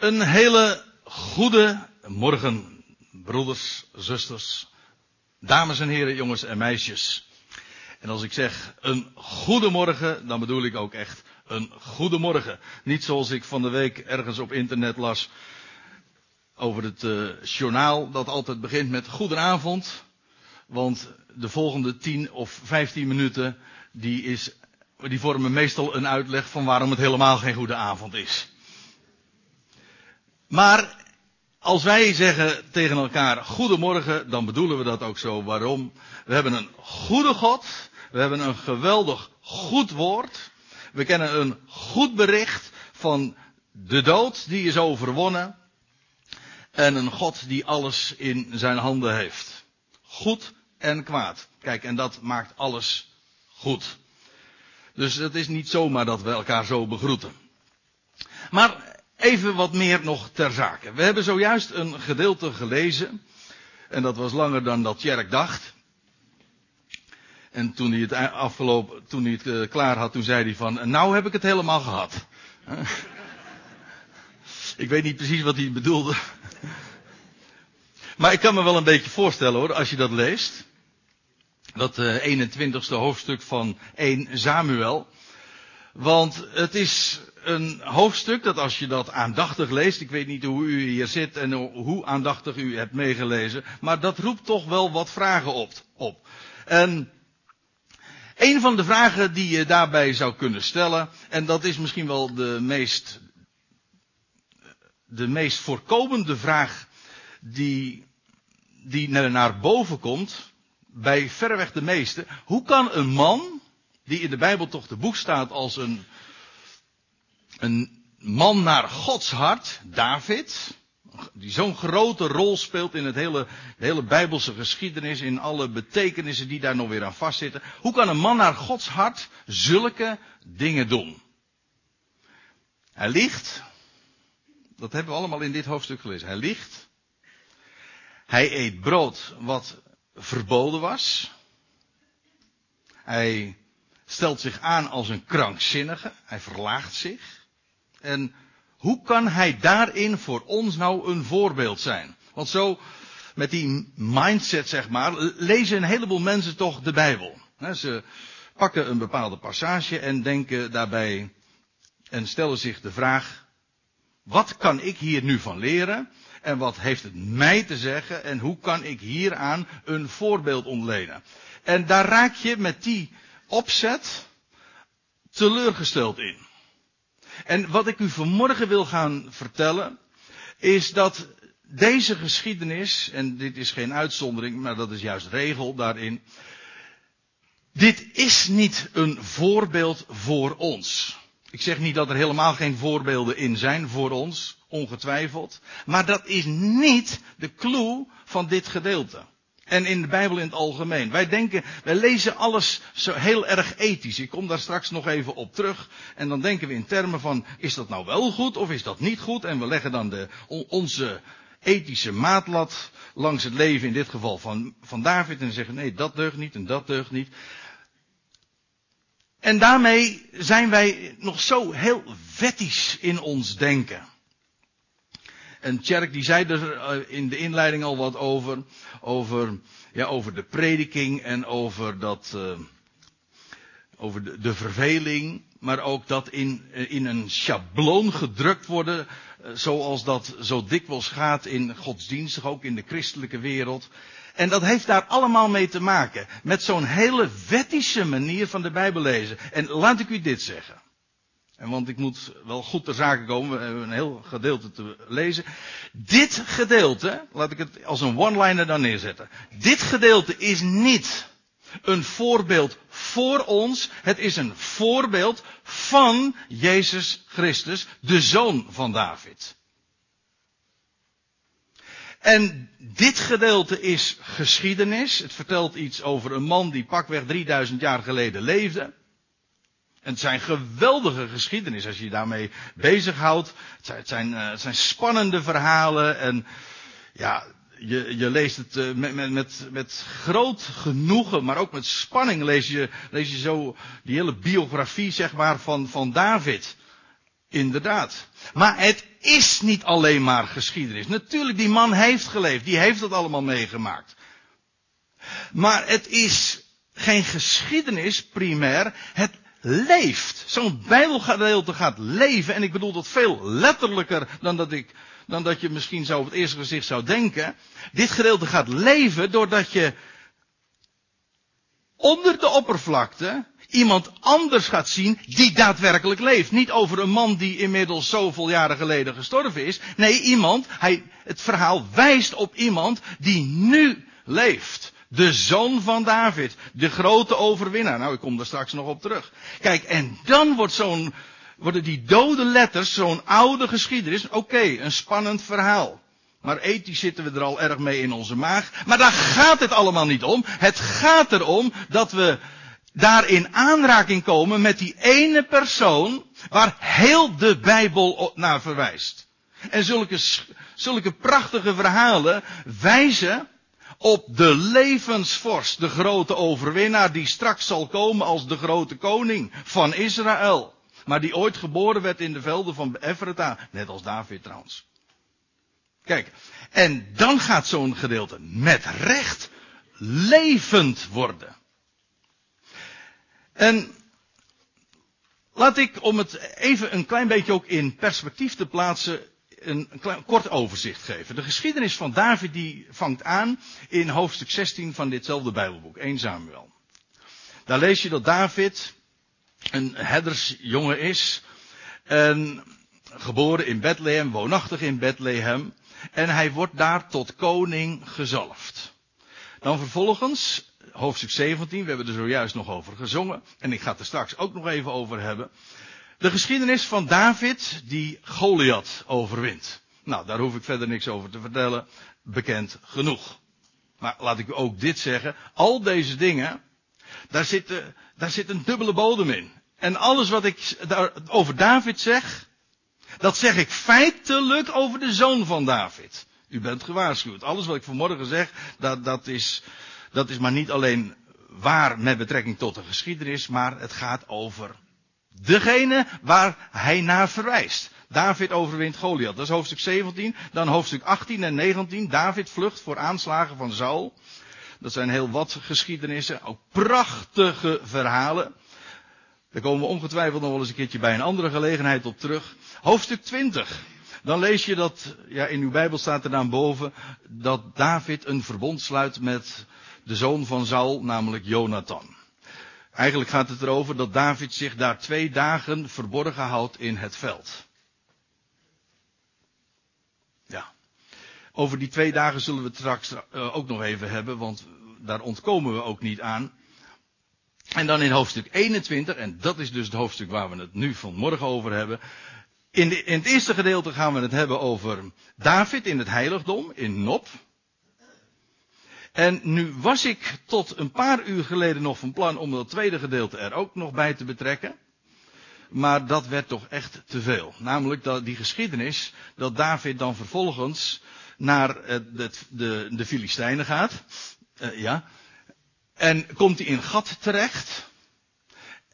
Een hele goede morgen, broeders, zusters, dames en heren, jongens en meisjes. En als ik zeg een goede morgen, dan bedoel ik ook echt een goede morgen. Niet zoals ik van de week ergens op internet las over het uh, journaal dat altijd begint met goedenavond. Want de volgende 10 of 15 minuten die, is, die vormen meestal een uitleg van waarom het helemaal geen goede avond is. Maar als wij zeggen tegen elkaar goedemorgen, dan bedoelen we dat ook zo. Waarom? We hebben een goede God. We hebben een geweldig goed woord. We kennen een goed bericht van de dood die is overwonnen. En een God die alles in zijn handen heeft. Goed en kwaad. Kijk, en dat maakt alles goed. Dus het is niet zomaar dat we elkaar zo begroeten. Maar even wat meer nog ter zake. We hebben zojuist een gedeelte gelezen. En dat was langer dan dat Tjerk dacht. En toen hij het afgelopen, toen hij het uh, klaar had, toen zei hij van, nou heb ik het helemaal gehad. ik weet niet precies wat hij bedoelde. maar ik kan me wel een beetje voorstellen hoor, als je dat leest. Dat uh, 21ste hoofdstuk van 1 Samuel. Want het is een hoofdstuk dat als je dat aandachtig leest, ik weet niet hoe u hier zit en hoe aandachtig u hebt meegelezen, maar dat roept toch wel wat vragen op. op. En een van de vragen die je daarbij zou kunnen stellen, en dat is misschien wel de meest, de meest voorkomende vraag die, die naar boven komt, bij verreweg de meeste. Hoe kan een man, die in de Bijbel toch de boek staat als een, een man naar Gods hart, David, die zo'n grote rol speelt in het hele, de hele Bijbelse geschiedenis, in alle betekenissen die daar nog weer aan vastzitten. Hoe kan een man naar Gods hart zulke dingen doen? Hij liegt. Dat hebben we allemaal in dit hoofdstuk gelezen. Hij liegt. Hij eet brood wat verboden was. Hij stelt zich aan als een krankzinnige. Hij verlaagt zich. En hoe kan hij daarin voor ons nou een voorbeeld zijn? Want zo, met die mindset zeg maar, lezen een heleboel mensen toch de Bijbel. Ze pakken een bepaalde passage en denken daarbij en stellen zich de vraag, wat kan ik hier nu van leren? En wat heeft het mij te zeggen? En hoe kan ik hieraan een voorbeeld ontlenen? En daar raak je met die opzet teleurgesteld in. En wat ik u vanmorgen wil gaan vertellen, is dat deze geschiedenis, en dit is geen uitzondering, maar dat is juist regel daarin, dit is niet een voorbeeld voor ons. Ik zeg niet dat er helemaal geen voorbeelden in zijn voor ons, ongetwijfeld, maar dat is niet de clue van dit gedeelte. En in de Bijbel in het algemeen. Wij denken, wij lezen alles zo heel erg ethisch. Ik kom daar straks nog even op terug. En dan denken we in termen van, is dat nou wel goed of is dat niet goed? En we leggen dan de, onze ethische maatlat langs het leven, in dit geval van, van David. En zeggen, nee, dat deugt niet en dat deugt niet. En daarmee zijn wij nog zo heel wettisch in ons denken. En Tjerk die zei er eh, in de inleiding al wat over. Over, ja, over de prediking en over dat, uh, over de, verveling. Maar ook dat in, in een schabloon gedrukt worden. Zoals dat zo dikwijls gaat in godsdienstig, ook in de christelijke wereld. En dat heeft daar allemaal mee te maken. Met zo'n hele wettische manier van de Bijbel lezen. En laat ik u dit zeggen. En want ik moet wel goed ter zake komen, we hebben een heel gedeelte te lezen. Dit gedeelte, laat ik het als een one-liner dan neerzetten. Dit gedeelte is niet een voorbeeld voor ons. Het is een voorbeeld van Jezus Christus, de zoon van David. En dit gedeelte is geschiedenis. Het vertelt iets over een man die pakweg 3000 jaar geleden leefde. En het zijn geweldige geschiedenis als je je daarmee bezighoudt. Het zijn, het zijn, uh, het zijn spannende verhalen en ja, je, je leest het uh, met, met, met, met groot genoegen, maar ook met spanning lees je, lees je zo die hele biografie zeg maar van, van David. Inderdaad. Maar het is niet alleen maar geschiedenis. Natuurlijk, die man heeft geleefd, die heeft het allemaal meegemaakt. Maar het is geen geschiedenis primair, het leeft. Zo'n bijbelgedeelte gaat leven, en ik bedoel dat veel letterlijker dan dat ik, dan dat je misschien zo op het eerste gezicht zou denken. Dit gedeelte gaat leven doordat je onder de oppervlakte iemand anders gaat zien die daadwerkelijk leeft. Niet over een man die inmiddels zoveel jaren geleden gestorven is. Nee, iemand, hij, het verhaal wijst op iemand die nu leeft. De zoon van David. De grote overwinnaar. Nou, ik kom daar straks nog op terug. Kijk, en dan wordt zo'n, worden die dode letters, zo'n oude geschiedenis, oké, een spannend verhaal. Maar ethisch zitten we er al erg mee in onze maag. Maar daar gaat het allemaal niet om. Het gaat erom dat we daar in aanraking komen met die ene persoon waar heel de Bijbel naar verwijst. En zulke, zulke prachtige verhalen wijzen op de levensvorst, de grote overwinnaar die straks zal komen als de grote koning van Israël. Maar die ooit geboren werd in de velden van Ephrata, net als David trouwens. Kijk, en dan gaat zo'n gedeelte met recht levend worden. En laat ik, om het even een klein beetje ook in perspectief te plaatsen, een, kort overzicht geven. De geschiedenis van David die vangt aan in hoofdstuk 16 van ditzelfde Bijbelboek, 1 Samuel. Daar lees je dat David een herdersjongen is, en geboren in Bethlehem, woonachtig in Bethlehem, en hij wordt daar tot koning gezalfd. Dan vervolgens hoofdstuk 17, we hebben er zojuist nog over gezongen. En ik ga het er straks ook nog even over hebben. De geschiedenis van David die Goliath overwint. Nou, daar hoef ik verder niks over te vertellen. Bekend genoeg. Maar laat ik u ook dit zeggen. Al deze dingen, daar zit, daar zit een dubbele bodem in. En alles wat ik over David zeg, dat zeg ik feitelijk over de zoon van David. U bent gewaarschuwd. Alles wat ik vanmorgen zeg, dat, dat is, dat is maar niet alleen waar met betrekking tot de geschiedenis, maar het gaat over degene waar hij naar verwijst. David overwint Goliath. Dat is hoofdstuk 17. Dan hoofdstuk 18 en 19. David vlucht voor aanslagen van Saul. Dat zijn heel wat geschiedenissen. Ook prachtige verhalen. Daar komen we ongetwijfeld nog wel eens een keertje bij een andere gelegenheid op terug. Hoofdstuk 20. Dan lees je dat, ja, in uw Bijbel staat er dan boven, dat David een verbond sluit met de zoon van Saul, namelijk Jonathan. Eigenlijk gaat het erover dat David zich daar twee dagen verborgen houdt in het veld. Ja. Over die twee dagen zullen we het straks uh, ook nog even hebben, want daar ontkomen we ook niet aan. En dan in hoofdstuk 21, en dat is dus het hoofdstuk waar we het nu vanmorgen over hebben. In, in het eerste gedeelte gaan we het hebben over David in het heiligdom, in Nop. En nu was ik tot een paar uur geleden nog van plan om dat tweede gedeelte er ook nog bij te betrekken. Maar dat werd toch echt te veel. Namelijk dat die geschiedenis, dat David dan vervolgens naar de, de, de Filistijnen gaat. Uh, ja. En komt hij in gat terecht.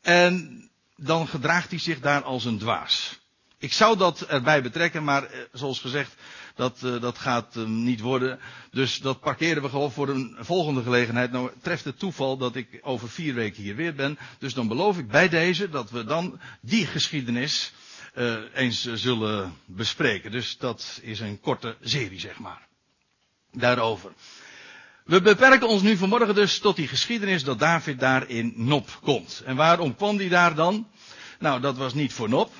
En dan gedraagt hij zich daar als een dwaas. Ik zou dat erbij betrekken, maar eh, zoals gezegd, dat, uh, dat gaat uh, niet worden. Dus dat parkeren we gewoon voor een volgende gelegenheid. Nou treft het toeval dat ik over vier weken hier weer ben. Dus dan beloof ik bij deze dat we dan die geschiedenis uh, eens zullen bespreken. Dus dat is een korte serie, zeg maar. Daarover. We beperken ons nu vanmorgen dus tot die geschiedenis dat David daar in Nop komt. En waarom kwam hij daar dan? Nou, dat was niet voor Nop.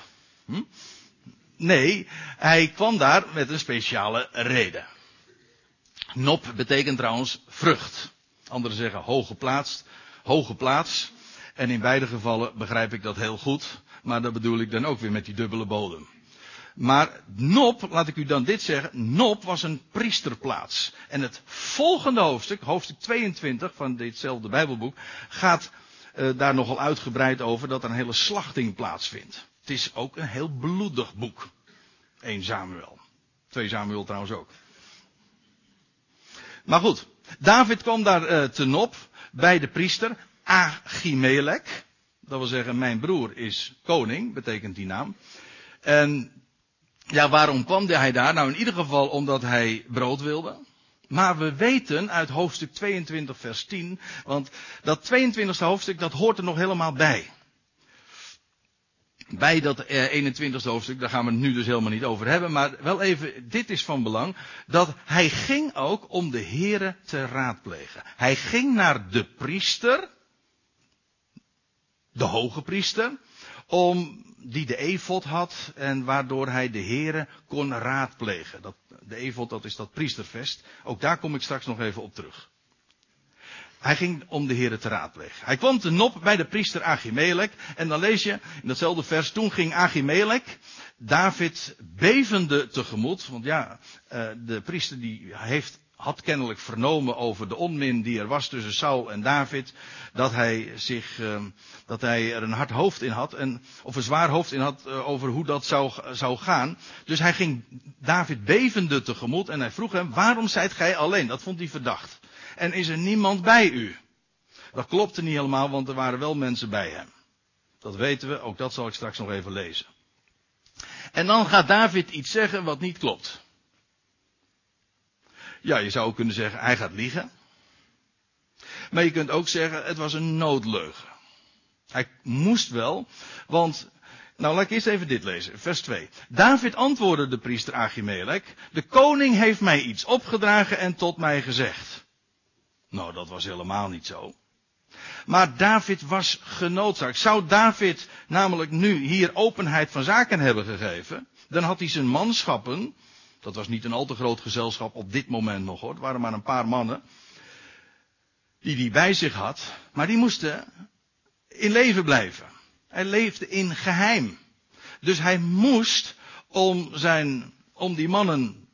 Hm? Nee, hij kwam daar met een speciale reden. Nop betekent trouwens vrucht. Anderen zeggen hoge plaats, hoge plaats. En in beide gevallen begrijp ik dat heel goed. Maar dat bedoel ik dan ook weer met die dubbele bodem. Maar Nop, laat ik u dan dit zeggen, Nop was een priesterplaats. En het volgende hoofdstuk, hoofdstuk 22 van ditzelfde Bijbelboek, gaat uh, daar nogal uitgebreid over dat er een hele slachting plaatsvindt. Het is ook een heel bloedig boek. 1 Samuel. 2 Samuel trouwens ook. Maar goed, David kwam daar uh, te Nop bij de priester Achimelech. Dat wil zeggen, mijn broer is koning, betekent die naam. En ja, waarom kwam hij daar? Nou, in ieder geval omdat hij brood wilde. Maar we weten uit hoofdstuk 22 vers 10, want dat 22e hoofdstuk dat hoort er nog helemaal bij. Bij dat 21e eh, hoofdstuk, daar gaan we het nu dus helemaal niet over hebben, maar wel even, dit is van belang, dat hij ging ook om de Here te raadplegen. Hij ging naar de priester, de hoge priester, om die de efot had en waardoor hij de Here kon raadplegen. Dat, de efot, dat is dat priestervest. Ook daar kom ik straks nog even op terug. Hij ging om de Here te raadplegen. Hij kwam te Nop bij de priester Achimelech. En dan lees je in datzelfde vers. Toen ging Achimelech David bevende tegemoet. Want ja, eh, de priester die heeft had kennelijk vernomen over de onmin die er was tussen Saul en David. Dat hij zich, uh, dat hij er een hard hoofd in had. En, of een zwaar hoofd in had uh, over hoe dat zou, zou gaan. Dus hij ging David bevende tegemoet en hij vroeg hem, waarom zijt gij alleen? Dat vond hij verdacht. En is er niemand bij u? Dat klopte niet helemaal, want er waren wel mensen bij hem. Dat weten we, ook dat zal ik straks nog even lezen. En dan gaat David iets zeggen wat niet klopt. Ja, je zou kunnen zeggen, hij gaat liegen. Maar je kunt ook zeggen, het was een noodleugen. Hij moest wel, want, nou laat ik eerst even dit lezen, vers 2. David antwoordde de priester Achimelech, de koning heeft mij iets opgedragen en tot mij gezegd. Nou, dat was helemaal niet zo. Maar David was genoodzaakt. Zou David namelijk nu hier openheid van zaken hebben gegeven, dan had hij zijn manschappen dat was niet een al te groot gezelschap op dit moment nog hoor. Het waren maar een paar mannen. Die die bij zich had. Maar die moesten in leven blijven. Hij leefde in geheim. Dus hij moest om zijn, om die mannen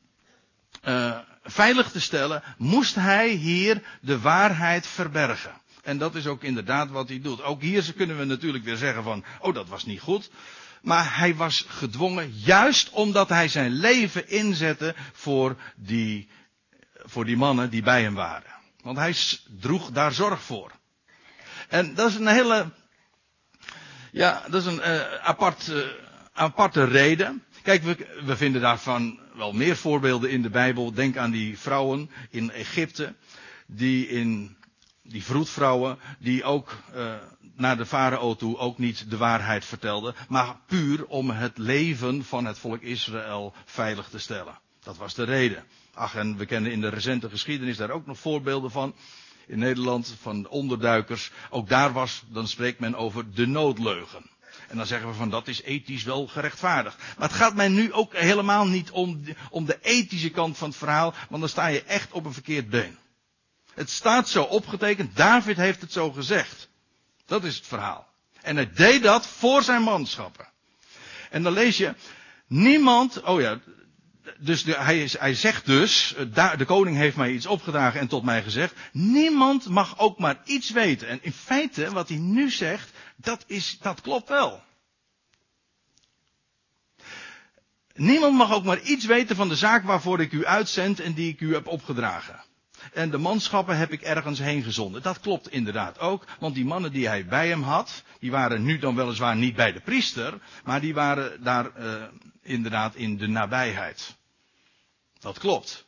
uh, veilig te stellen, moest hij hier de waarheid verbergen. En dat is ook inderdaad wat hij doet. Ook hier kunnen we natuurlijk weer zeggen van, oh dat was niet goed. Maar hij was gedwongen, juist omdat hij zijn leven inzette voor die, voor die mannen die bij hem waren. Want hij droeg daar zorg voor. En dat is een hele, ja, dat is een uh, apart, uh, aparte reden. Kijk, we, we vinden daarvan wel meer voorbeelden in de Bijbel. Denk aan die vrouwen in Egypte, die in die vroedvrouwen, die ook uh, naar de farao toe ook niet de waarheid vertelden, maar puur om het leven van het volk Israël veilig te stellen. Dat was de reden. Ach, en we kennen in de recente geschiedenis daar ook nog voorbeelden van. In Nederland van onderduikers. Ook daar was, dan spreekt men over de noodleugen. En dan zeggen we van dat is ethisch wel gerechtvaardigd. Maar het gaat mij nu ook helemaal niet om om de ethische kant van het verhaal, want dan sta je echt op een verkeerd been. Het staat zo opgetekend, David heeft het zo gezegd. Dat is het verhaal. En hij deed dat voor zijn manschappen. En dan lees je, niemand, oh ja, dus hij, hij zegt dus, de koning heeft mij iets opgedragen en tot mij gezegd, niemand mag ook maar iets weten. En in feite, wat hij nu zegt, dat, is, dat klopt wel. Niemand mag ook maar iets weten van de zaak waarvoor ik u uitzend en die ik u heb opgedragen. En de manschappen heb ik ergens heen gezonden. Dat klopt inderdaad ook, want die mannen die hij bij hem had, die waren nu dan weliswaar niet bij de priester, maar die waren daar uh, inderdaad in de nabijheid. Dat klopt.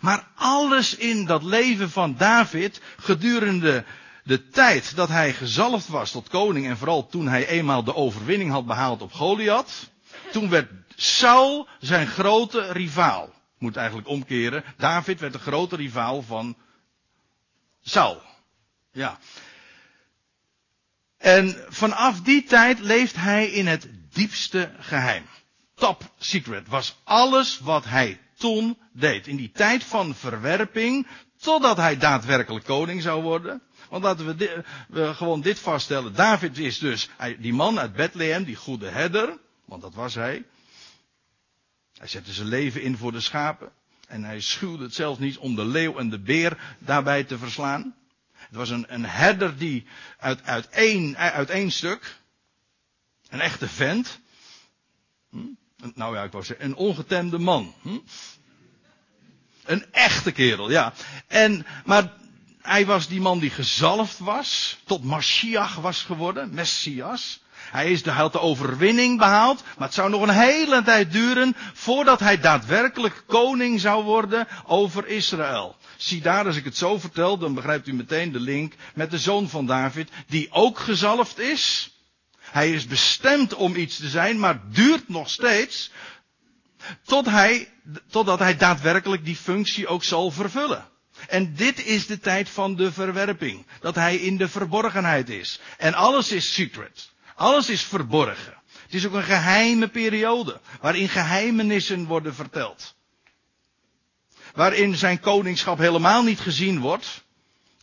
Maar alles in dat leven van David gedurende de tijd dat hij gezalfd was tot koning en vooral toen hij eenmaal de overwinning had behaald op Goliath, toen werd Saul zijn grote rivaal moet eigenlijk omkeren. David werd de grote rivaal van Saul. Ja. En vanaf die tijd leeft hij in het diepste geheim. Top secret was alles wat hij toen deed. In die tijd van verwerping, totdat hij daadwerkelijk koning zou worden. Want laten we, we gewoon dit vaststellen. David is dus die man uit Bethlehem, die goede herder. Want dat was hij. Hij zette zijn leven in voor de schapen. En hij schuwde het zelfs niet om de leeuw en de beer daarbij te verslaan. Het was een, een herder die uit, uit, één, uit één stuk, een echte vent, hm? nou ja, ik wou zeggen, een ongetemde man. Hm? Een echte kerel, ja. En, maar hij was die man die gezalfd was, tot Mashiach was geworden, Messias. Hij, is de, had de overwinning behaald, maar het zou nog een hele tijd duren voordat hij daadwerkelijk koning zou worden over Israël. Zie daar, als ik het zo vertel, dan begrijpt u meteen de link met de zoon van David, die ook gezalfd is. Hij is bestemd om iets te zijn, maar duurt nog steeds tot hij, totdat hij daadwerkelijk die functie ook zal vervullen. En dit is de tijd van de verwerping. Dat hij in de verborgenheid is. En alles is secret. Alles is verborgen. Het is ook een geheime periode. Waarin geheimenissen worden verteld. Waarin zijn koningschap helemaal niet gezien wordt.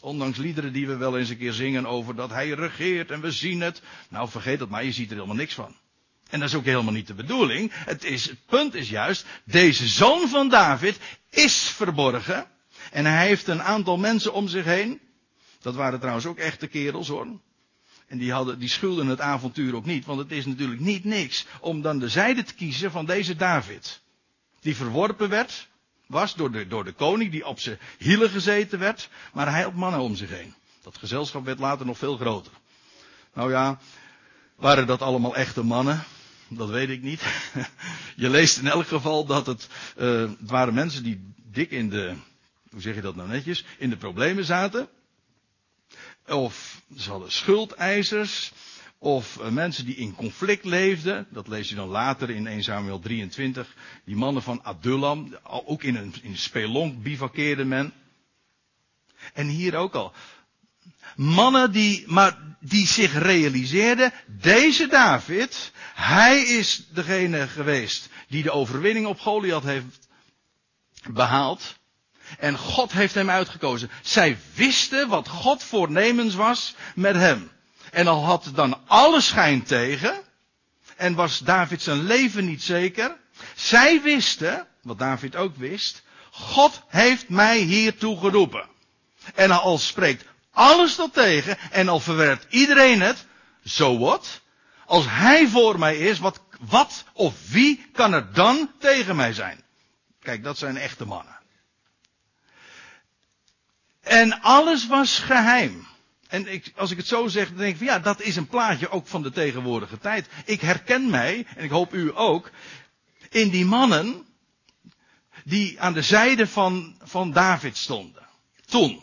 Ondanks liederen die we wel eens een keer zingen over dat hij regeert en we zien het. Nou vergeet het maar, je ziet er helemaal niks van. En dat is ook helemaal niet de bedoeling. Het, is, het punt is juist, deze zoon van David is verborgen. En hij heeft een aantal mensen om zich heen. Dat waren trouwens ook echte kerels hoor. En die, hadden, die schulden het avontuur ook niet, want het is natuurlijk niet niks om dan de zijde te kiezen van deze David. Die verworpen werd, was door de, door de koning, die op zijn hielen gezeten werd, maar hij had mannen om zich heen. Dat gezelschap werd later nog veel groter. Nou ja, waren dat allemaal echte mannen? Dat weet ik niet. Je leest in elk geval dat het, uh, het waren mensen die dik in de, hoe zeg je dat nou netjes, in de problemen zaten. Of ze hadden schuldeisers. Of uh, mensen die in conflict leefden. Dat lees je dan later in 1 Samuel 23. Die mannen van Adullam. Ook in een, in een spelonk bivakkeerde men. En hier ook al. Mannen die, maar die zich realiseerden, deze David, hij is degene geweest die de overwinning op Goliath heeft behaald. En God heeft hem uitgekozen. Zij wisten wat God voornemens was met hem. En al had dan alle schijn tegen. En was David zijn leven niet zeker. Zij wisten, wat David ook wist. God heeft mij hiertoe geroepen. En al spreekt alles dat tegen. En al verwerpt iedereen het. Zo wat? Als hij voor mij is, wat, wat of wie kan er dan tegen mij zijn? Kijk, dat zijn echte mannen. En alles was geheim. En ik, als ik het zo zeg, dan denk ik van ja, dat is een plaatje ook van de tegenwoordige tijd. Ik herken mij, en ik hoop u ook, in die mannen die aan de zijde van, van David stonden. Toen.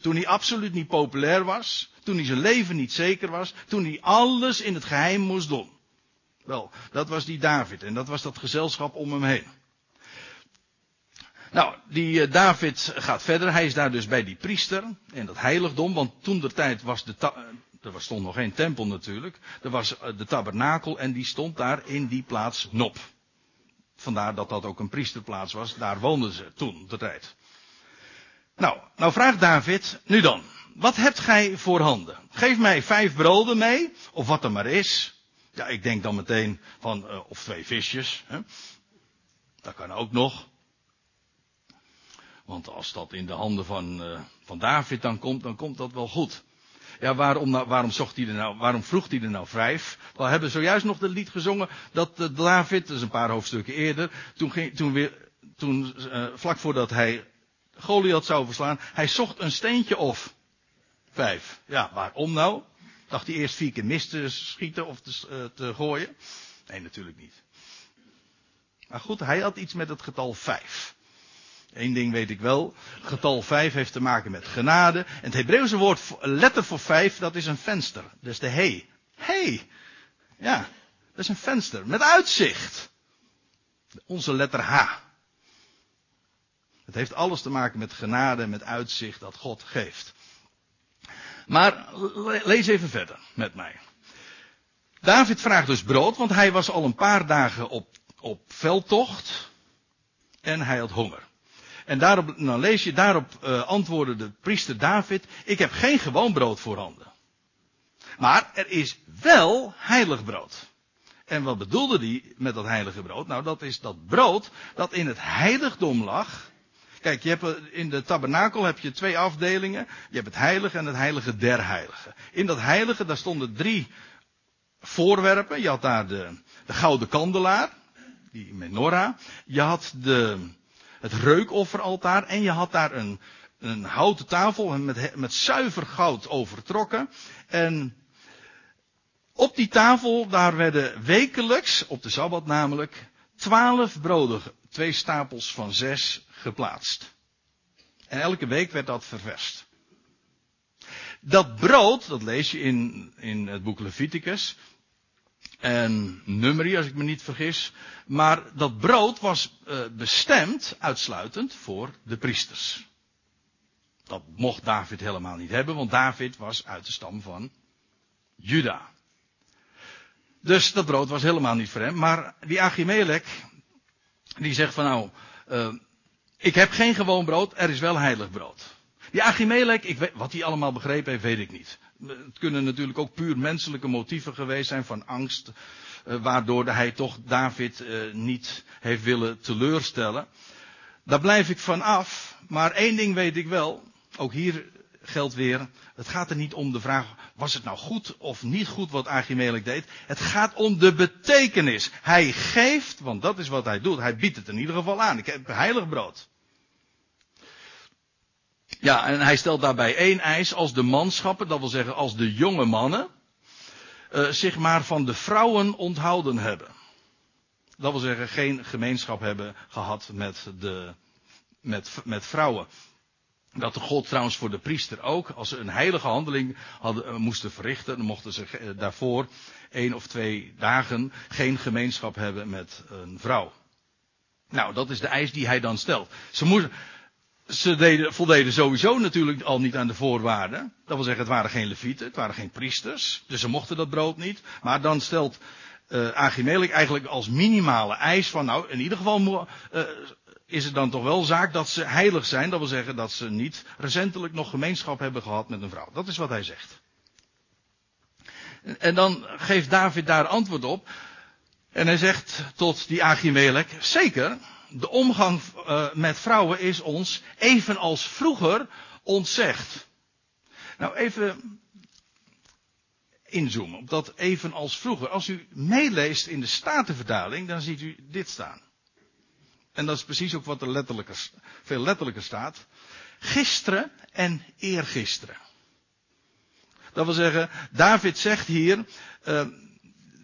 Toen hij absoluut niet populair was. Toen hij zijn leven niet zeker was. Toen hij alles in het geheim moest doen. Wel, dat was die David en dat was dat gezelschap om hem heen. Nou, die uh, David gaat verder. Hij is daar dus bij die priester in dat heiligdom. Want toen de tijd was de. Ta- er stond nog geen tempel natuurlijk. Er was uh, de tabernakel en die stond daar in die plaats Nop. Vandaar dat dat ook een priesterplaats was. Daar woonden ze toen de tijd. Nou, nou vraagt David, nu dan, wat hebt gij voor handen? Geef mij vijf broden mee, of wat er maar is. Ja, ik denk dan meteen van, of twee visjes. Hè? Dat kan ook nog. Want als dat in de handen van, uh, van David dan komt, dan komt dat wel goed. Ja, waarom, nou, waarom, zocht hij er nou, waarom vroeg hij er nou vijf? We hebben zojuist nog het lied gezongen dat uh, David, dat is een paar hoofdstukken eerder, toen, toen, weer, toen uh, vlak voordat hij Goliath zou verslaan, hij zocht een steentje of vijf. Ja, waarom nou? Dacht hij eerst vier keer mis te schieten of te, te gooien? Nee, natuurlijk niet. Maar goed, hij had iets met het getal vijf. Eén ding weet ik wel. Getal 5 heeft te maken met genade. En het Hebreeuwse woord, letter voor 5, dat is een venster. Dus de he. Hey. Ja, dat is een venster. Met uitzicht. Onze letter H. Het heeft alles te maken met genade en met uitzicht dat God geeft. Maar lees even verder met mij. David vraagt dus brood, want hij was al een paar dagen op, op veldtocht. En hij had honger. En daarop, nou lees je, daarop uh, antwoordde de priester David, ik heb geen gewoon brood voorhanden. Maar er is wel heilig brood. En wat bedoelde hij met dat heilige brood? Nou, dat is dat brood dat in het heiligdom lag. Kijk, je hebt in de tabernakel heb je twee afdelingen. Je hebt het heilige en het heilige der heiligen. In dat heilige, daar stonden drie voorwerpen. Je had daar de, de gouden kandelaar, die menorah. Je had de, het reukofferaltaar en je had daar een, een houten tafel met, met zuiver goud overtrokken. En Op die tafel, daar werden wekelijks, op de Sabbat namelijk, twaalf broden, twee stapels van zes, geplaatst. En elke week werd dat ververst. Dat brood, dat lees je in, in het boek Leviticus. En Numeri, als ik me niet vergis. Maar dat brood was uh, bestemd uitsluitend voor de priesters. Dat mocht David helemaal niet hebben, want David was uit de stam van Juda. Dus dat brood was helemaal niet voor hem. Maar die Achimelech, die zegt van nou, uh, ik heb geen gewoon brood, er is wel heilig brood. Die Achimelech, ik weet, wat hij allemaal begrepen heeft, weet ik niet. Het kunnen natuurlijk ook puur menselijke motieven geweest zijn van angst, uh, waardoor hij toch David uh, niet heeft willen teleurstellen. Daar blijf ik van af, maar één ding weet ik wel, ook hier geldt weer, het gaat er niet om de vraag, was het nou goed of niet goed wat Achimelech deed? Het gaat om de betekenis. Hij geeft, want dat is wat hij doet, hij biedt het in ieder geval aan. Ik heb heilig brood. Ja, en hij stelt daarbij één eis als de manschappen, dat wil zeggen als de jonge mannen, uh, zich maar van de vrouwen onthouden hebben. Dat wil zeggen geen gemeenschap hebben gehad met de, met, met vrouwen. Dat God trouwens voor de priester ook, als ze een heilige handeling hadden, uh, moesten verrichten, dan mochten ze uh, daarvoor één of twee dagen geen gemeenschap hebben met een vrouw. Nou, dat is de eis die hij dan stelt. Ze moesten, ze deden, voldeden sowieso natuurlijk al niet aan de voorwaarden. Dat wil zeggen, het waren geen levieten, het waren geen priesters. Dus ze mochten dat brood niet. Maar dan stelt uh, Achimelech eigenlijk als minimale eis van, nou, in ieder geval uh, is het dan toch wel zaak dat ze heilig zijn. Dat wil zeggen dat ze niet recentelijk nog gemeenschap hebben gehad met een vrouw. Dat is wat hij zegt. En dan geeft David daar antwoord op. En hij zegt tot die Achimelech, zeker, de omgang uh, met vrouwen is ons evenals vroeger ontzegd. Nou, even inzoomen op dat evenals vroeger. Als u meeleest in de Statenvertaling, dan ziet u dit staan. En dat is precies ook wat er letterlijker, veel letterlijker staat. Gisteren en eergisteren. Dat wil zeggen, David zegt hier, uh,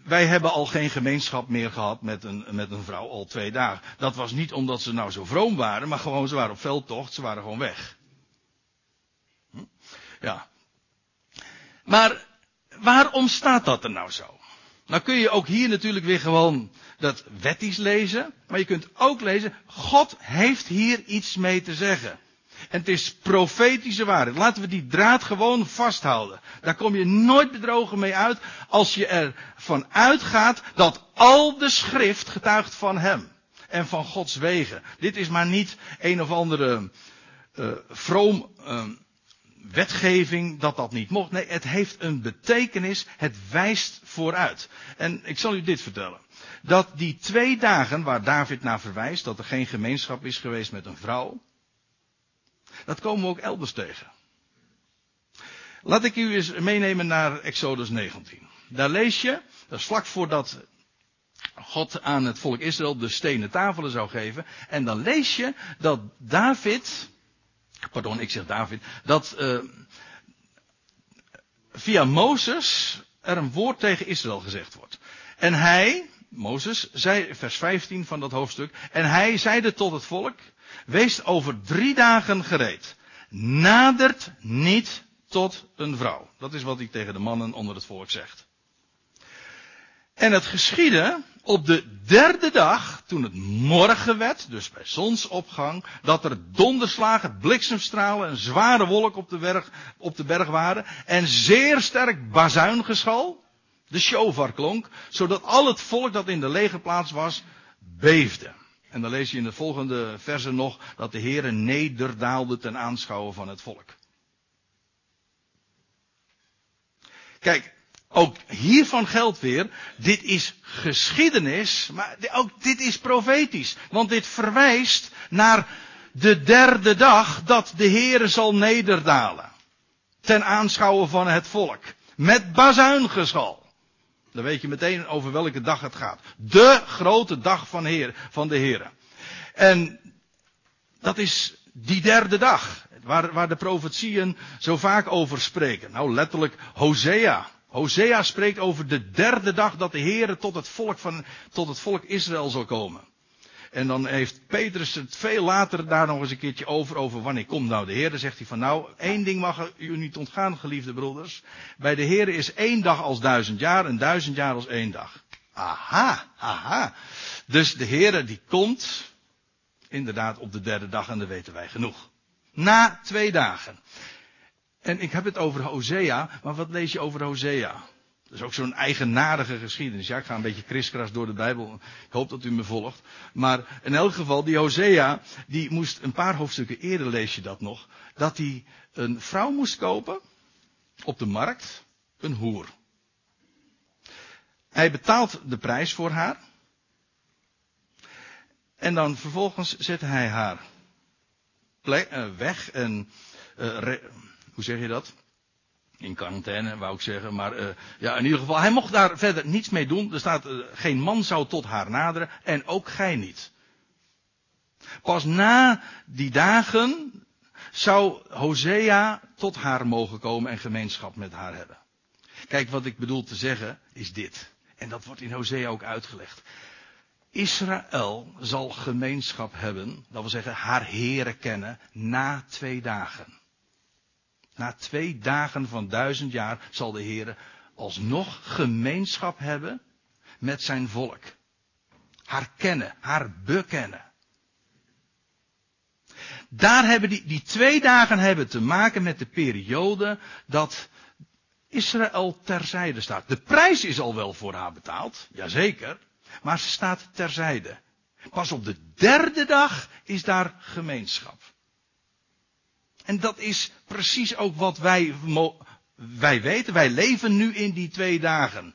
wij hebben al geen gemeenschap meer gehad met een, met een vrouw al twee dagen. Dat was niet omdat ze nou zo vroom waren, maar gewoon ze waren op veldtocht, ze waren gewoon weg. Hm? Ja. Maar waarom staat dat er nou zo? Nou kun je ook hier natuurlijk weer gewoon dat wettisch lezen, maar je kunt ook lezen, God heeft hier iets mee te zeggen. En het is profetische waarheid. Laten we die draad gewoon vasthouden. Daar kom je nooit bedrogen mee uit als je ervan uitgaat dat al de schrift getuigt van hem. En van Gods wegen. Dit is maar niet een of andere uh, vroom uh, wetgeving dat dat niet mocht. Nee, het heeft een betekenis. Het wijst vooruit. En ik zal u dit vertellen. Dat die twee dagen waar David naar verwijst, dat er geen gemeenschap is geweest met een vrouw. Dat komen we ook elders tegen. Laat ik u eens meenemen naar Exodus 19. Daar lees je, dat is vlak voordat God aan het volk Israël de stenen tafelen zou geven. En dan lees je dat David, pardon, ik zeg David, dat uh, via Mozes er een woord tegen Israël gezegd wordt. En hij, Mozes, zei, vers 15 van dat hoofdstuk, en hij zeide tot het volk, Wees over drie dagen gereed. Nadert niet tot een vrouw. Dat is wat hij tegen de mannen onder het volk zegt. En het geschiedde op de derde dag, toen het morgen werd, dus bij zonsopgang, dat er donderslagen, bliksemstralen en zware wolk op de, berg, op de berg waren en zeer sterk bazuingeschal, de shofar klonk, zodat al het volk dat in de legerplaats was, beefde. En dan lees je in de volgende verse nog dat de Heere nederdaalde ten aanschouwen van het volk. Kijk, ook hiervan geldt weer, dit is geschiedenis, maar ook dit is profetisch. Want dit verwijst naar de derde dag dat de Heere zal nederdalen. Ten aanschouwen van het volk. Met bazuingeschal. Dan weet je meteen over welke dag het gaat. De grote dag van, van de Heer. En dat is die derde dag. Waar, waar de profetieën zo vaak over spreken. Nou, letterlijk Hosea. Hosea spreekt over de derde dag dat de Heer tot het volk tot het volk Israël zal komen. En dan heeft Petrus het veel later daar nog eens een keertje over, over wanneer komt nou de Heer. Dan zegt hij van nou, één ding mag u niet ontgaan, geliefde broeders. Bij de Heer is één dag als duizend jaar en duizend jaar als één dag. Aha, aha. Dus de Heer die komt, inderdaad op de derde dag en dat weten wij genoeg. Na twee dagen. En ik heb het over Hosea, maar wat lees je over Hosea? Dat is ook zo'n eigenaardige geschiedenis. Ja, ik ga een beetje kriskras door de Bijbel. Ik hoop dat u me volgt. Maar in elk geval, die Hosea, die moest een paar hoofdstukken eerder lees je dat nog. Dat hij een vrouw moest kopen. Op de markt. Een hoer. Hij betaalt de prijs voor haar. En dan vervolgens zette hij haar uh, weg en re, hoe zeg je dat? In quarantaine, wou ik zeggen. Maar uh, ja, in ieder geval, hij mocht daar verder niets mee doen. Er staat, uh, geen man zou tot haar naderen. En ook gij niet. Pas na die dagen zou Hosea tot haar mogen komen en gemeenschap met haar hebben. Kijk, wat ik bedoel te zeggen is dit. En dat wordt in Hosea ook uitgelegd. Israël zal gemeenschap hebben, dat wil zeggen haar heren kennen, na twee dagen. Na twee dagen van duizend jaar zal de Heer alsnog gemeenschap hebben met zijn volk. Haar kennen, haar bekennen. Daar hebben die, die twee dagen hebben te maken met de periode dat Israël terzijde staat. De prijs is al wel voor haar betaald, jazeker, maar ze staat terzijde. Pas op de derde dag is daar gemeenschap. En dat is precies ook wat wij, wij weten. Wij leven nu in die twee dagen.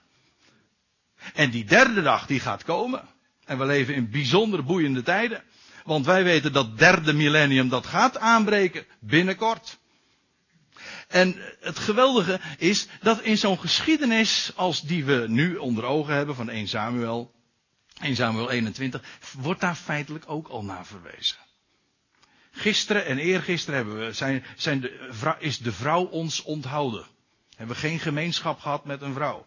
En die derde dag die gaat komen. En we leven in bijzonder boeiende tijden. Want wij weten dat derde millennium dat gaat aanbreken binnenkort. En het geweldige is dat in zo'n geschiedenis als die we nu onder ogen hebben van 1 Samuel, 1 Samuel 21, wordt daar feitelijk ook al naar verwezen. Gisteren en eergisteren hebben we, zijn, zijn de, is de vrouw ons onthouden. Hebben we geen gemeenschap gehad met een vrouw.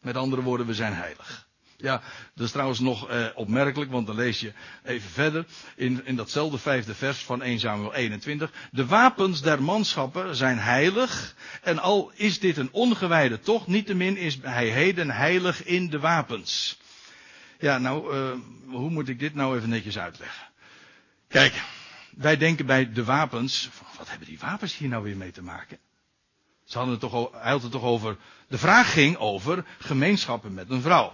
Met andere woorden, we zijn heilig. Ja, dat is trouwens nog eh, opmerkelijk, want dan lees je even verder in, in datzelfde vijfde vers van 1 Samuel 21. De wapens der manschappen zijn heilig en al is dit een ongewijde toch, niettemin is hij heden heilig in de wapens. Ja, nou, uh, hoe moet ik dit nou even netjes uitleggen? Kijk, wij denken bij de wapens, wat hebben die wapens hier nou weer mee te maken? Ze hadden het toch, hij had het toch over, de vraag ging over gemeenschappen met een vrouw.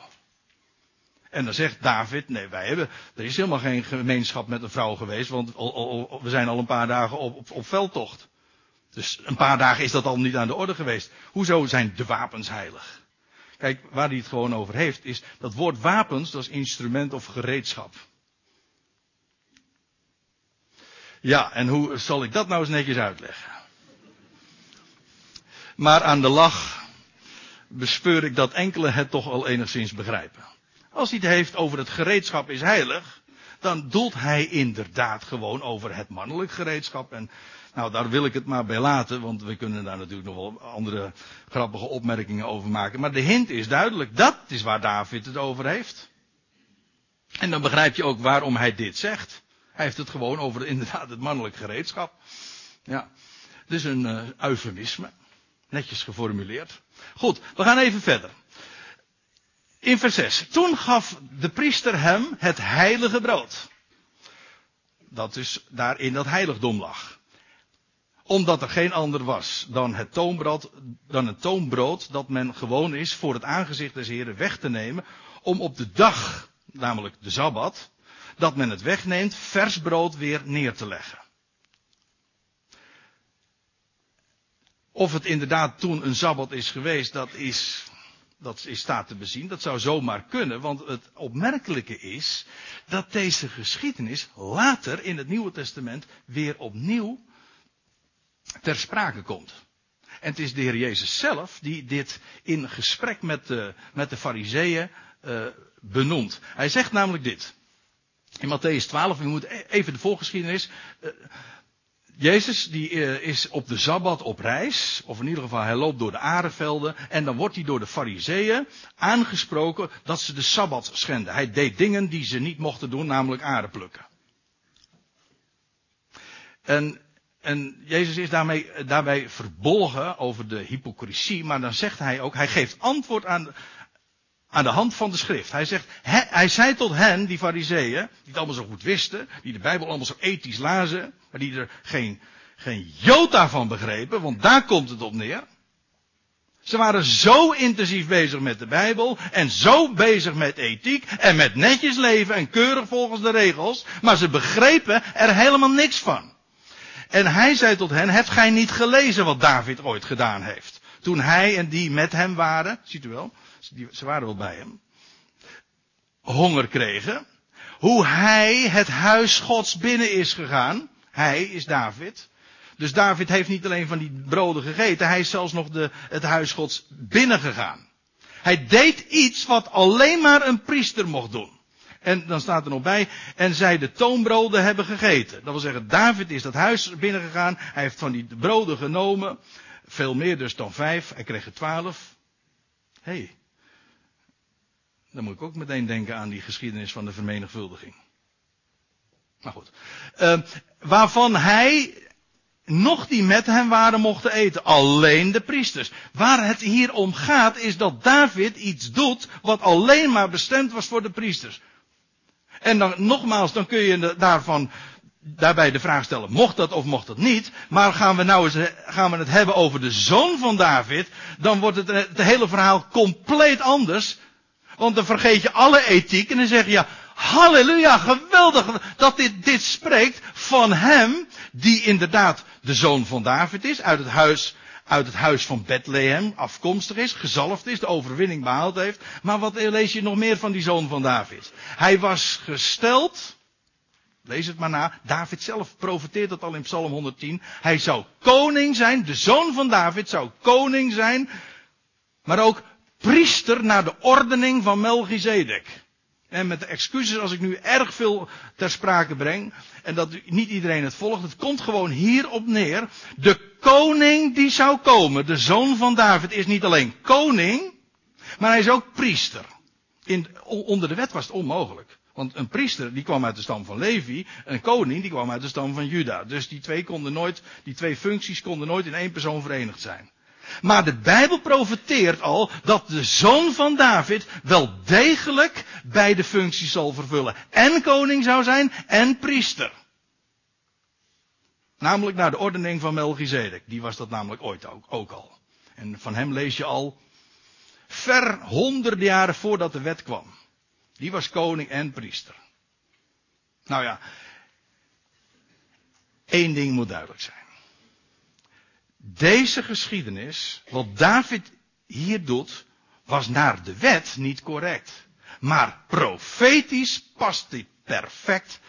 En dan zegt David, nee, wij hebben, er is helemaal geen gemeenschap met een vrouw geweest, want we zijn al een paar dagen op, op, veldtocht. Dus een paar dagen is dat al niet aan de orde geweest. Hoezo zijn de wapens heilig? Kijk, waar hij het gewoon over heeft, is dat woord wapens, dat is instrument of gereedschap. Ja, en hoe zal ik dat nou eens netjes uitleggen? Maar aan de lach bespeur ik dat enkele het toch al enigszins begrijpen. Als hij het heeft over het gereedschap is heilig, dan doelt hij inderdaad gewoon over het mannelijk gereedschap. En nou, daar wil ik het maar bij laten, want we kunnen daar natuurlijk nog wel andere grappige opmerkingen over maken. Maar de hint is duidelijk, dat is waar David het over heeft. En dan begrijp je ook waarom hij dit zegt. Hij heeft het gewoon over inderdaad het mannelijk gereedschap. Ja. Dus een uh, eufemisme. Netjes geformuleerd. Goed, we gaan even verder. In vers 6. Toen gaf de priester hem het heilige brood. Dat dus daar in dat heiligdom lag. Omdat er geen ander was dan het toonbrood, dan het toonbrood dat men gewoon is voor het aangezicht des Heren weg te nemen. Om op de dag, namelijk de Sabbat, dat men het wegneemt, vers brood weer neer te leggen. Of het inderdaad toen een sabbat is geweest, dat is, dat is staat te bezien. Dat zou zomaar kunnen, want het opmerkelijke is dat deze geschiedenis later in het Nieuwe Testament weer opnieuw ter sprake komt. En het is de Heer Jezus zelf die dit in gesprek met de, met de fariseeën uh, benoemt. Hij zegt namelijk dit. In Matthäus 12, u moet e- even de voorgeschiedenis. Uh, Jezus die is op de Sabbat op reis, of in ieder geval hij loopt door de aardevelden en dan wordt hij door de fariseeën aangesproken dat ze de Sabbat schenden. Hij deed dingen die ze niet mochten doen, namelijk aarde plukken. En, en Jezus is daarmee, daarbij verbolgen over de hypocrisie, maar dan zegt hij ook, hij geeft antwoord aan, aan de hand van de schrift. Hij zegt, hij, hij zei tot hen, die fariseeën, die het allemaal zo goed wisten, die de Bijbel allemaal zo ethisch lazen, maar die er geen, geen jota van begrepen, want daar komt het op neer. Ze waren zo intensief bezig met de Bijbel en zo bezig met ethiek en met netjes leven en keurig volgens de regels, maar ze begrepen er helemaal niks van. En hij zei tot hen, hebt gij niet gelezen wat David ooit gedaan heeft? Toen hij en die met hem waren, ziet u wel, ze waren wel bij hem, honger kregen. Hoe hij het huis Gods binnen is gegaan. Hij is David. Dus David heeft niet alleen van die broden gegeten, hij is zelfs nog de, het huis Gods binnengegaan. Hij deed iets wat alleen maar een priester mocht doen. En dan staat er nog bij, en zij de toonbroden hebben gegeten. Dat wil zeggen, David is dat huis binnengegaan, hij heeft van die broden genomen, veel meer dus dan vijf, hij kreeg er twaalf. Hé, hey, dan moet ik ook meteen denken aan die geschiedenis van de vermenigvuldiging. Maar goed. Uh, waarvan hij nog die met hem waren mochten eten. Alleen de priesters. Waar het hier om gaat is dat David iets doet wat alleen maar bestemd was voor de priesters. En dan nogmaals, dan kun je daarvan daarbij de vraag stellen, mocht dat of mocht dat niet? Maar gaan we nou eens, gaan we het hebben over de zoon van David, dan wordt het, het hele verhaal compleet anders. Want dan vergeet je alle ethiek en dan zeg je, halleluja, geweldig dat dit, dit spreekt van hem, die inderdaad de zoon van David is, uit het huis, uit het huis van Bethlehem afkomstig is, gezalfd is, de overwinning behaald heeft. Maar wat lees je nog meer van die zoon van David? Hij was gesteld, lees het maar na, David zelf profeteert dat al in Psalm 110. Hij zou koning zijn, de zoon van David zou koning zijn, maar ook priester naar de ordening van Melchizedek. En met de excuses als ik nu erg veel ter sprake breng. En dat niet iedereen het volgt. Het komt gewoon hierop neer. De koning die zou komen. De zoon van David is niet alleen koning. Maar hij is ook priester. In, onder de wet was het onmogelijk. Want een priester die kwam uit de stam van Levi. Een koning die kwam uit de stam van Juda. Dus die twee konden nooit, die twee functies konden nooit in één persoon verenigd zijn. Maar de Bijbel profeteert al dat de zoon van David wel degelijk beide functies zal vervullen. En koning zou zijn en priester. Namelijk naar de ordening van Melchizedek. Die was dat namelijk ooit ook, ook al. En van hem lees je al ver honderden jaren voordat de wet kwam. Die was koning en priester. Nou ja, één ding moet duidelijk zijn. Deze geschiedenis, wat David hier doet, was naar de wet niet correct. Maar profetisch past dit perfect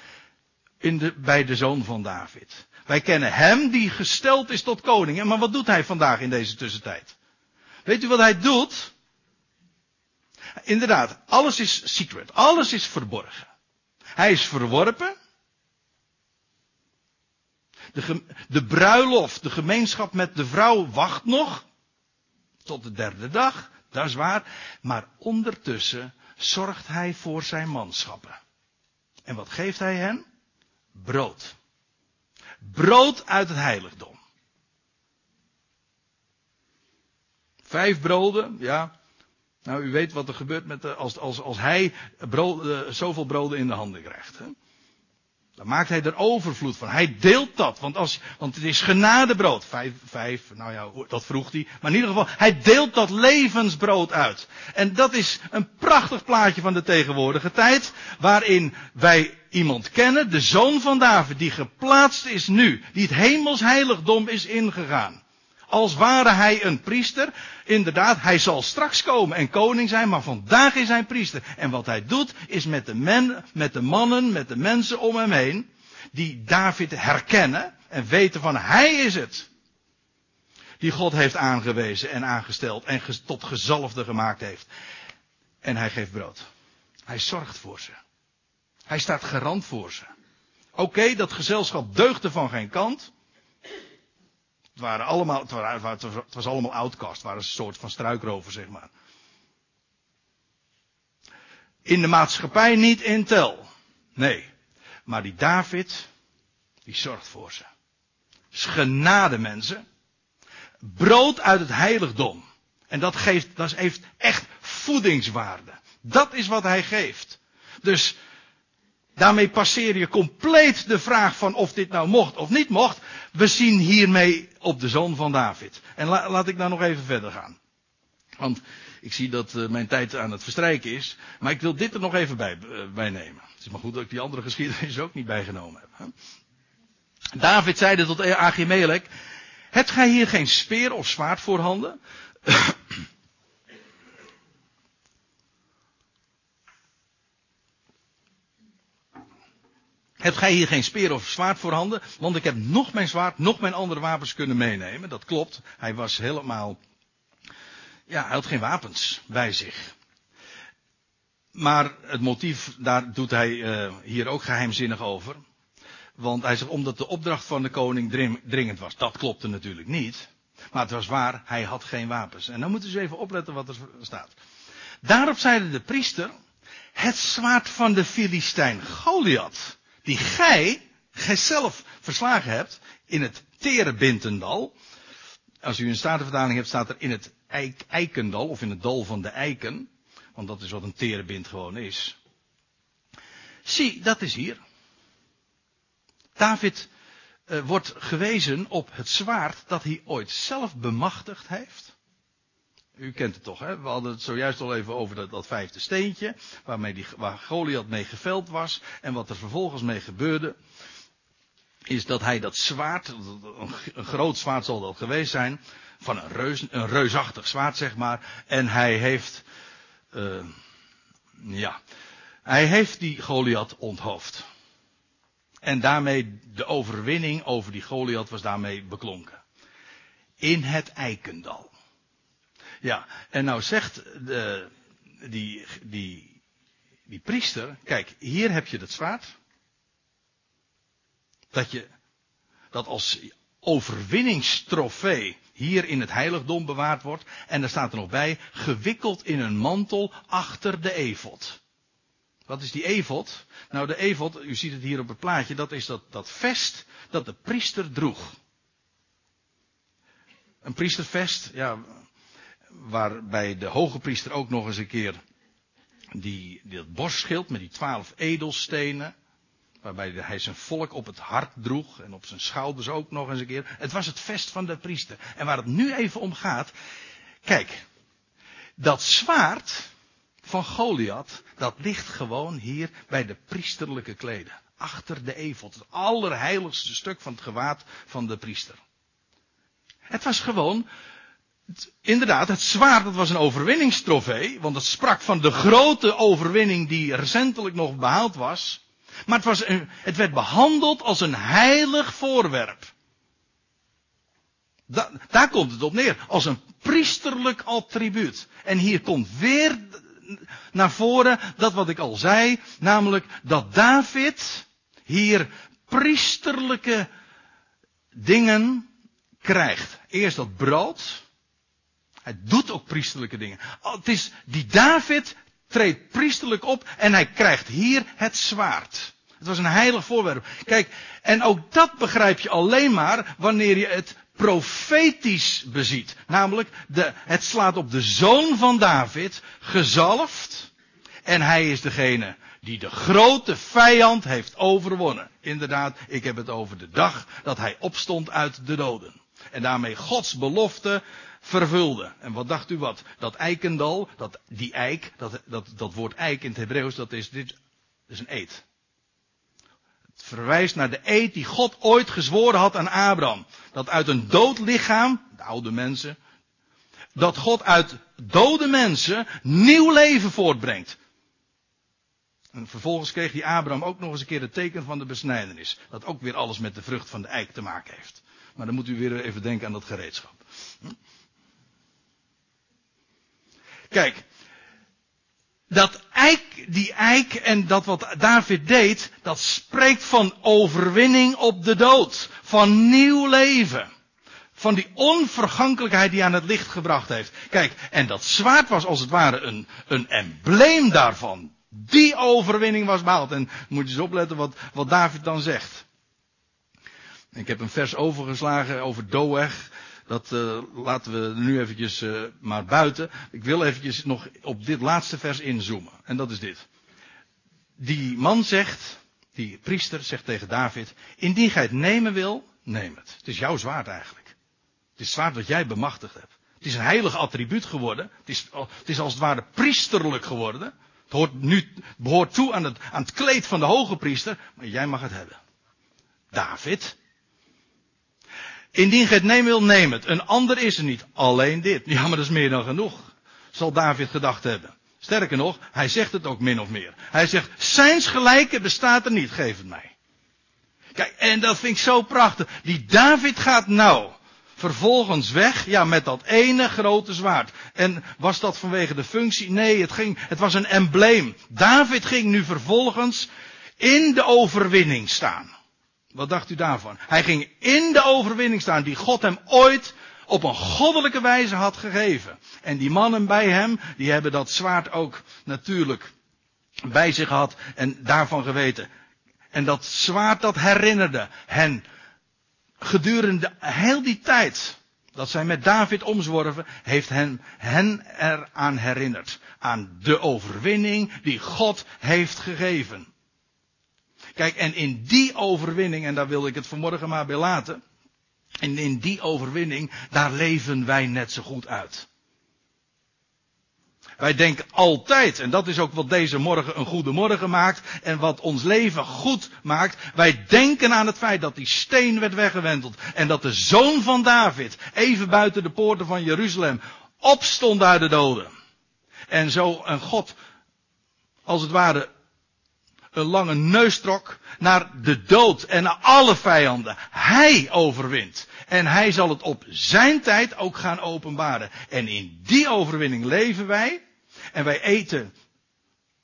in de, bij de zoon van David. Wij kennen hem die gesteld is tot koning. Maar wat doet hij vandaag in deze tussentijd? Weet u wat hij doet? Inderdaad, alles is secret. Alles is verborgen. Hij is verworpen. De, de bruiloft, de gemeenschap met de vrouw wacht nog. Tot de derde dag, dat is waar. Maar ondertussen zorgt hij voor zijn manschappen. En wat geeft hij hen? Brood. Brood uit het heiligdom. Vijf broden, ja. Nou, u weet wat er gebeurt met de, als, als, als hij brood, uh, zoveel broden in de handen krijgt. Hè? Dan maakt hij er overvloed van. Hij deelt dat. Want, als, want het is genadebrood. Vijf, vijf, nou ja, dat vroeg hij. Maar in ieder geval, hij deelt dat levensbrood uit. En dat is een prachtig plaatje van de tegenwoordige tijd. Waarin wij iemand kennen, de zoon van David, die geplaatst is nu. Die het hemels heiligdom is ingegaan. Als ware hij een priester. Inderdaad, hij zal straks komen en koning zijn, maar vandaag is hij priester. En wat hij doet, is met de, men, met de mannen, met de mensen om hem heen, die David herkennen en weten van hij is het. Die God heeft aangewezen en aangesteld en tot gezalfde gemaakt heeft. En hij geeft brood. Hij zorgt voor ze. Hij staat garant voor ze. Oké, dat gezelschap deugde van geen kant. Het, waren allemaal, het, het was allemaal outcast. Het waren een soort van struikrover, zeg maar. In de maatschappij niet in tel. Nee. Maar die David, die zorgt voor ze. Genade mensen. Brood uit het heiligdom. En dat geeft, dat heeft echt voedingswaarde. Dat is wat hij geeft. Dus daarmee passeer je compleet de vraag van of dit nou mocht of niet mocht. We zien hiermee op de zoon van David. En laat ik nou nog even verder gaan. Want ik zie dat uh, mijn tijd aan het verstrijken is. Maar ik wil dit er nog even bij, uh, bij nemen. Het is maar goed dat ik die andere geschiedenis ook niet bijgenomen heb. David zeide tot Achimelech. Hebt gij hier geen speer of zwaard voor Hebt gij hier geen speer of zwaard voor handen? Want ik heb nog mijn zwaard, nog mijn andere wapens kunnen meenemen. Dat klopt. Hij was helemaal. Ja, hij had geen wapens bij zich. Maar het motief, daar doet hij uh, hier ook geheimzinnig over. Want hij zegt, omdat de opdracht van de koning dringend was. Dat klopte natuurlijk niet. Maar het was waar, hij had geen wapens. En dan moeten ze even opletten wat er staat. Daarop zeide de priester, het zwaard van de Filistijn Goliath die gij, gij zelf verslagen hebt in het Terebintendal. Als u een statenvertaling hebt, staat er in het eik, Eikendal of in het dal van de eiken. Want dat is wat een terebind gewoon is. Zie, dat is hier. David uh, wordt gewezen op het zwaard dat hij ooit zelf bemachtigd heeft. U kent het toch, hè? We hadden het zojuist al even over dat, dat vijfde steentje, waarmee die, waar Goliath mee geveld was. En wat er vervolgens mee gebeurde, is dat hij dat zwaard, een, groot zwaard zal dat geweest zijn, van een, reus, een reusachtig zwaard, zeg maar. En hij heeft, uh, ja, hij heeft die Goliath onthoofd. En daarmee de overwinning over die Goliath was daarmee beklonken. In het Eikendal. Ja, en nou zegt de, die, die, die priester, kijk, hier heb je het zwaard. Dat je, dat als overwinningstrofee hier in het heiligdom bewaard wordt. En er staat er nog bij, gewikkeld in een mantel achter de evod. Wat is die evod? Nou, de evod, u ziet het hier op het plaatje, dat is dat, dat vest dat de priester droeg. Een priestervest, ja, waarbij de hoge priester ook nog eens een keer die, dat borstschild met die twaalf edelstenen, waarbij hij zijn volk op het hart droeg en op zijn schouders ook nog eens een keer. Het was het vest van de priester. En waar het nu even om gaat, kijk, dat zwaard van Goliath, dat ligt gewoon hier bij de priesterlijke kleden. Achter de evot, het allerheiligste stuk van het gewaad van de priester. Het was gewoon inderdaad, het zwaard, dat was een overwinningstrofee, want het sprak van de grote overwinning die recentelijk nog behaald was. Maar het, was een, het werd behandeld als een heilig voorwerp. Da, daar komt het op neer, als een priesterlijk attribuut. En hier komt weer naar voren dat wat ik al zei, namelijk dat David hier priesterlijke dingen krijgt. Eerst dat brood, hij doet ook priesterlijke dingen. Het is die David treedt priesterlijk op en hij krijgt hier het zwaard. Het was een heilig voorwerp. Kijk, en ook dat begrijp je alleen maar wanneer je het profetisch beziet. Namelijk, de, het slaat op de zoon van David, gezalfd. En hij is degene die de grote vijand heeft overwonnen. Inderdaad, ik heb het over de dag dat hij opstond uit de doden. En daarmee Gods belofte vervulde. En wat dacht u wat? Dat eikendal, dat, die eik, dat, dat, dat woord eik in het Hebreeuws, dat is, dit, is een eed. Het verwijst naar de eed die God ooit gezworen had aan Abraham. Dat uit een dood lichaam, de oude mensen, dat God uit dode mensen nieuw leven voortbrengt. En vervolgens kreeg die Abraham ook nog eens een keer het teken van de besnijdenis. Dat ook weer alles met de vrucht van de eik te maken heeft. Maar dan moet u weer even denken aan dat gereedschap. Kijk, dat eik, die eik en dat wat David deed, dat spreekt van overwinning op de dood. Van nieuw leven. Van die onvergankelijkheid die aan het licht gebracht heeft. Kijk, en dat zwaard was als het ware een, een embleem daarvan. Die overwinning was behaald. En moet je eens opletten wat, wat David dan zegt. Ik heb een vers overgeslagen over Doeg. Dat uh, laten we nu eventjes uh, maar buiten. Ik wil eventjes nog op dit laatste vers inzoomen. En dat is dit. Die man zegt, die priester zegt tegen David, indien gij het nemen wil, neem het. Het is jouw zwaard eigenlijk. Het is zwaard wat jij bemachtigd hebt. Het is een heilig attribuut geworden. Het is, het is als het ware priesterlijk geworden. Het hoort nu, behoort toe aan het, aan het kleed van de hoge priester, maar jij mag het hebben. David, Indien gij het nemen wil, neem het. Een ander is er niet. Alleen dit. Ja, maar dat is meer dan genoeg. Zal David gedacht hebben. Sterker nog, hij zegt het ook min of meer. Hij zegt, zijns gelijke bestaat er niet, geef het mij. Kijk, en dat vind ik zo prachtig. Die David gaat nou vervolgens weg, ja, met dat ene grote zwaard. En was dat vanwege de functie? Nee, het ging, het was een embleem. David ging nu vervolgens in de overwinning staan. Wat dacht u daarvan? Hij ging in de overwinning staan die God hem ooit op een goddelijke wijze had gegeven. En die mannen bij hem, die hebben dat zwaard ook natuurlijk bij zich gehad en daarvan geweten. En dat zwaard dat herinnerde hen gedurende heel die tijd dat zij met David omzworven, heeft hen, hen eraan herinnerd. Aan de overwinning die God heeft gegeven. Kijk, en in die overwinning, en daar wil ik het vanmorgen maar bij laten. En in die overwinning, daar leven wij net zo goed uit. Wij denken altijd, en dat is ook wat deze morgen een goede morgen maakt, en wat ons leven goed maakt. Wij denken aan het feit dat die steen werd weggewenteld, en dat de zoon van David, even buiten de poorten van Jeruzalem, opstond uit de doden. En zo een God, als het ware, een lange neustrok naar de dood en naar alle vijanden. Hij overwint. En hij zal het op zijn tijd ook gaan openbaren. En in die overwinning leven wij. En wij eten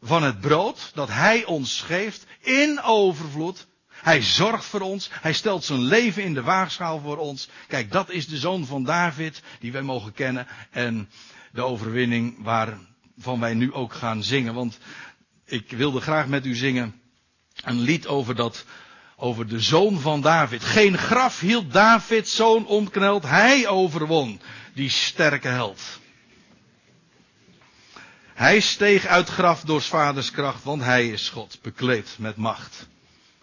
van het brood dat hij ons geeft in overvloed. Hij zorgt voor ons. Hij stelt zijn leven in de waagschaal voor ons. Kijk, dat is de zoon van David die wij mogen kennen. En de overwinning waarvan wij nu ook gaan zingen. Want ik wilde graag met u zingen een lied over dat, over de zoon van David. Geen graf hield David zoon omkneld, hij overwon, die sterke held. Hij steeg uit graf door vaders kracht, want hij is God, bekleed met macht.